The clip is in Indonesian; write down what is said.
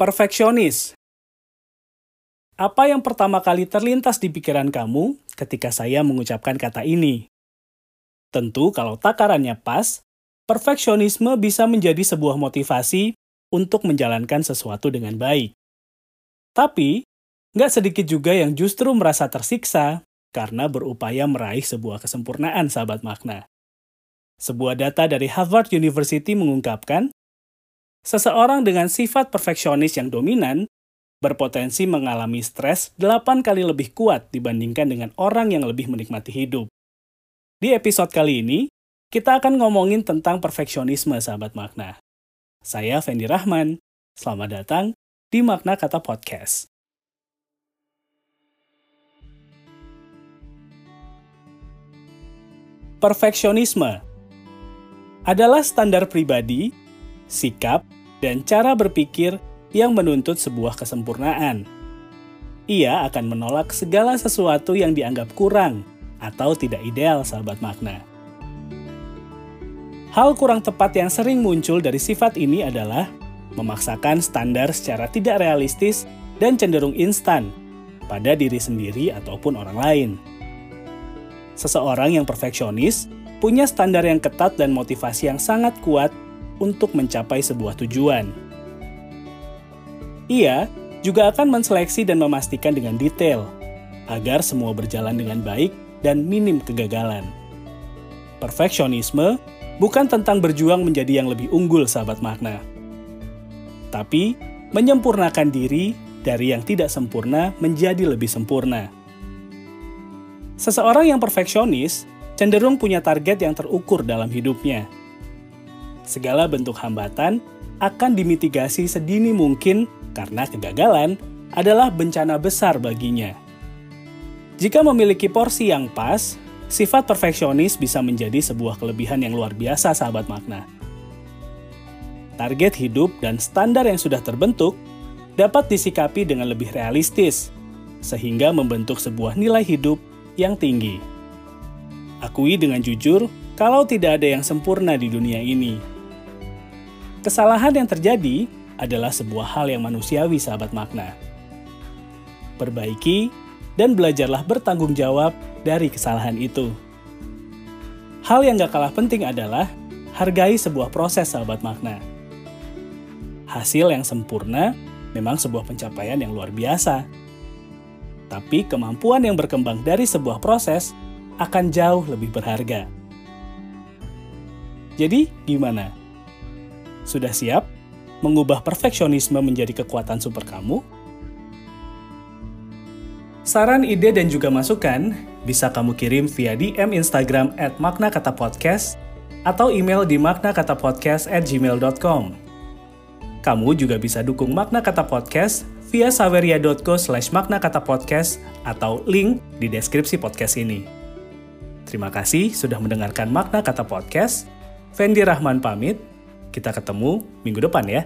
Perfeksionis. Apa yang pertama kali terlintas di pikiran kamu ketika saya mengucapkan kata ini? Tentu kalau takarannya pas, perfeksionisme bisa menjadi sebuah motivasi untuk menjalankan sesuatu dengan baik. Tapi, nggak sedikit juga yang justru merasa tersiksa karena berupaya meraih sebuah kesempurnaan sahabat makna. Sebuah data dari Harvard University mengungkapkan, Seseorang dengan sifat perfeksionis yang dominan berpotensi mengalami stres 8 kali lebih kuat dibandingkan dengan orang yang lebih menikmati hidup. Di episode kali ini, kita akan ngomongin tentang perfeksionisme sahabat makna. Saya Fendi Rahman. Selamat datang di Makna Kata Podcast. Perfeksionisme adalah standar pribadi sikap, dan cara berpikir yang menuntut sebuah kesempurnaan. Ia akan menolak segala sesuatu yang dianggap kurang atau tidak ideal, sahabat makna. Hal kurang tepat yang sering muncul dari sifat ini adalah memaksakan standar secara tidak realistis dan cenderung instan pada diri sendiri ataupun orang lain. Seseorang yang perfeksionis punya standar yang ketat dan motivasi yang sangat kuat untuk mencapai sebuah tujuan. Ia juga akan menseleksi dan memastikan dengan detail agar semua berjalan dengan baik dan minim kegagalan. Perfeksionisme bukan tentang berjuang menjadi yang lebih unggul, sahabat makna, tapi menyempurnakan diri dari yang tidak sempurna menjadi lebih sempurna. Seseorang yang perfeksionis cenderung punya target yang terukur dalam hidupnya segala bentuk hambatan akan dimitigasi sedini mungkin karena kegagalan adalah bencana besar baginya. Jika memiliki porsi yang pas, sifat perfeksionis bisa menjadi sebuah kelebihan yang luar biasa sahabat makna. Target hidup dan standar yang sudah terbentuk dapat disikapi dengan lebih realistis, sehingga membentuk sebuah nilai hidup yang tinggi. Akui dengan jujur kalau tidak ada yang sempurna di dunia ini. Kesalahan yang terjadi adalah sebuah hal yang manusiawi, sahabat makna. Perbaiki dan belajarlah bertanggung jawab dari kesalahan itu. Hal yang gak kalah penting adalah hargai sebuah proses, sahabat makna. Hasil yang sempurna memang sebuah pencapaian yang luar biasa. Tapi kemampuan yang berkembang dari sebuah proses akan jauh lebih berharga. Jadi, gimana? Sudah siap mengubah perfeksionisme menjadi kekuatan super kamu? Saran, ide, dan juga masukan bisa kamu kirim via DM Instagram at Makna Kata Podcast atau email di maknakatapodcast at gmail.com. Kamu juga bisa dukung Makna Kata Podcast via saveria.co slash makna kata podcast atau link di deskripsi podcast ini. Terima kasih sudah mendengarkan Makna Kata Podcast. Fendi Rahman pamit. Kita ketemu minggu depan ya.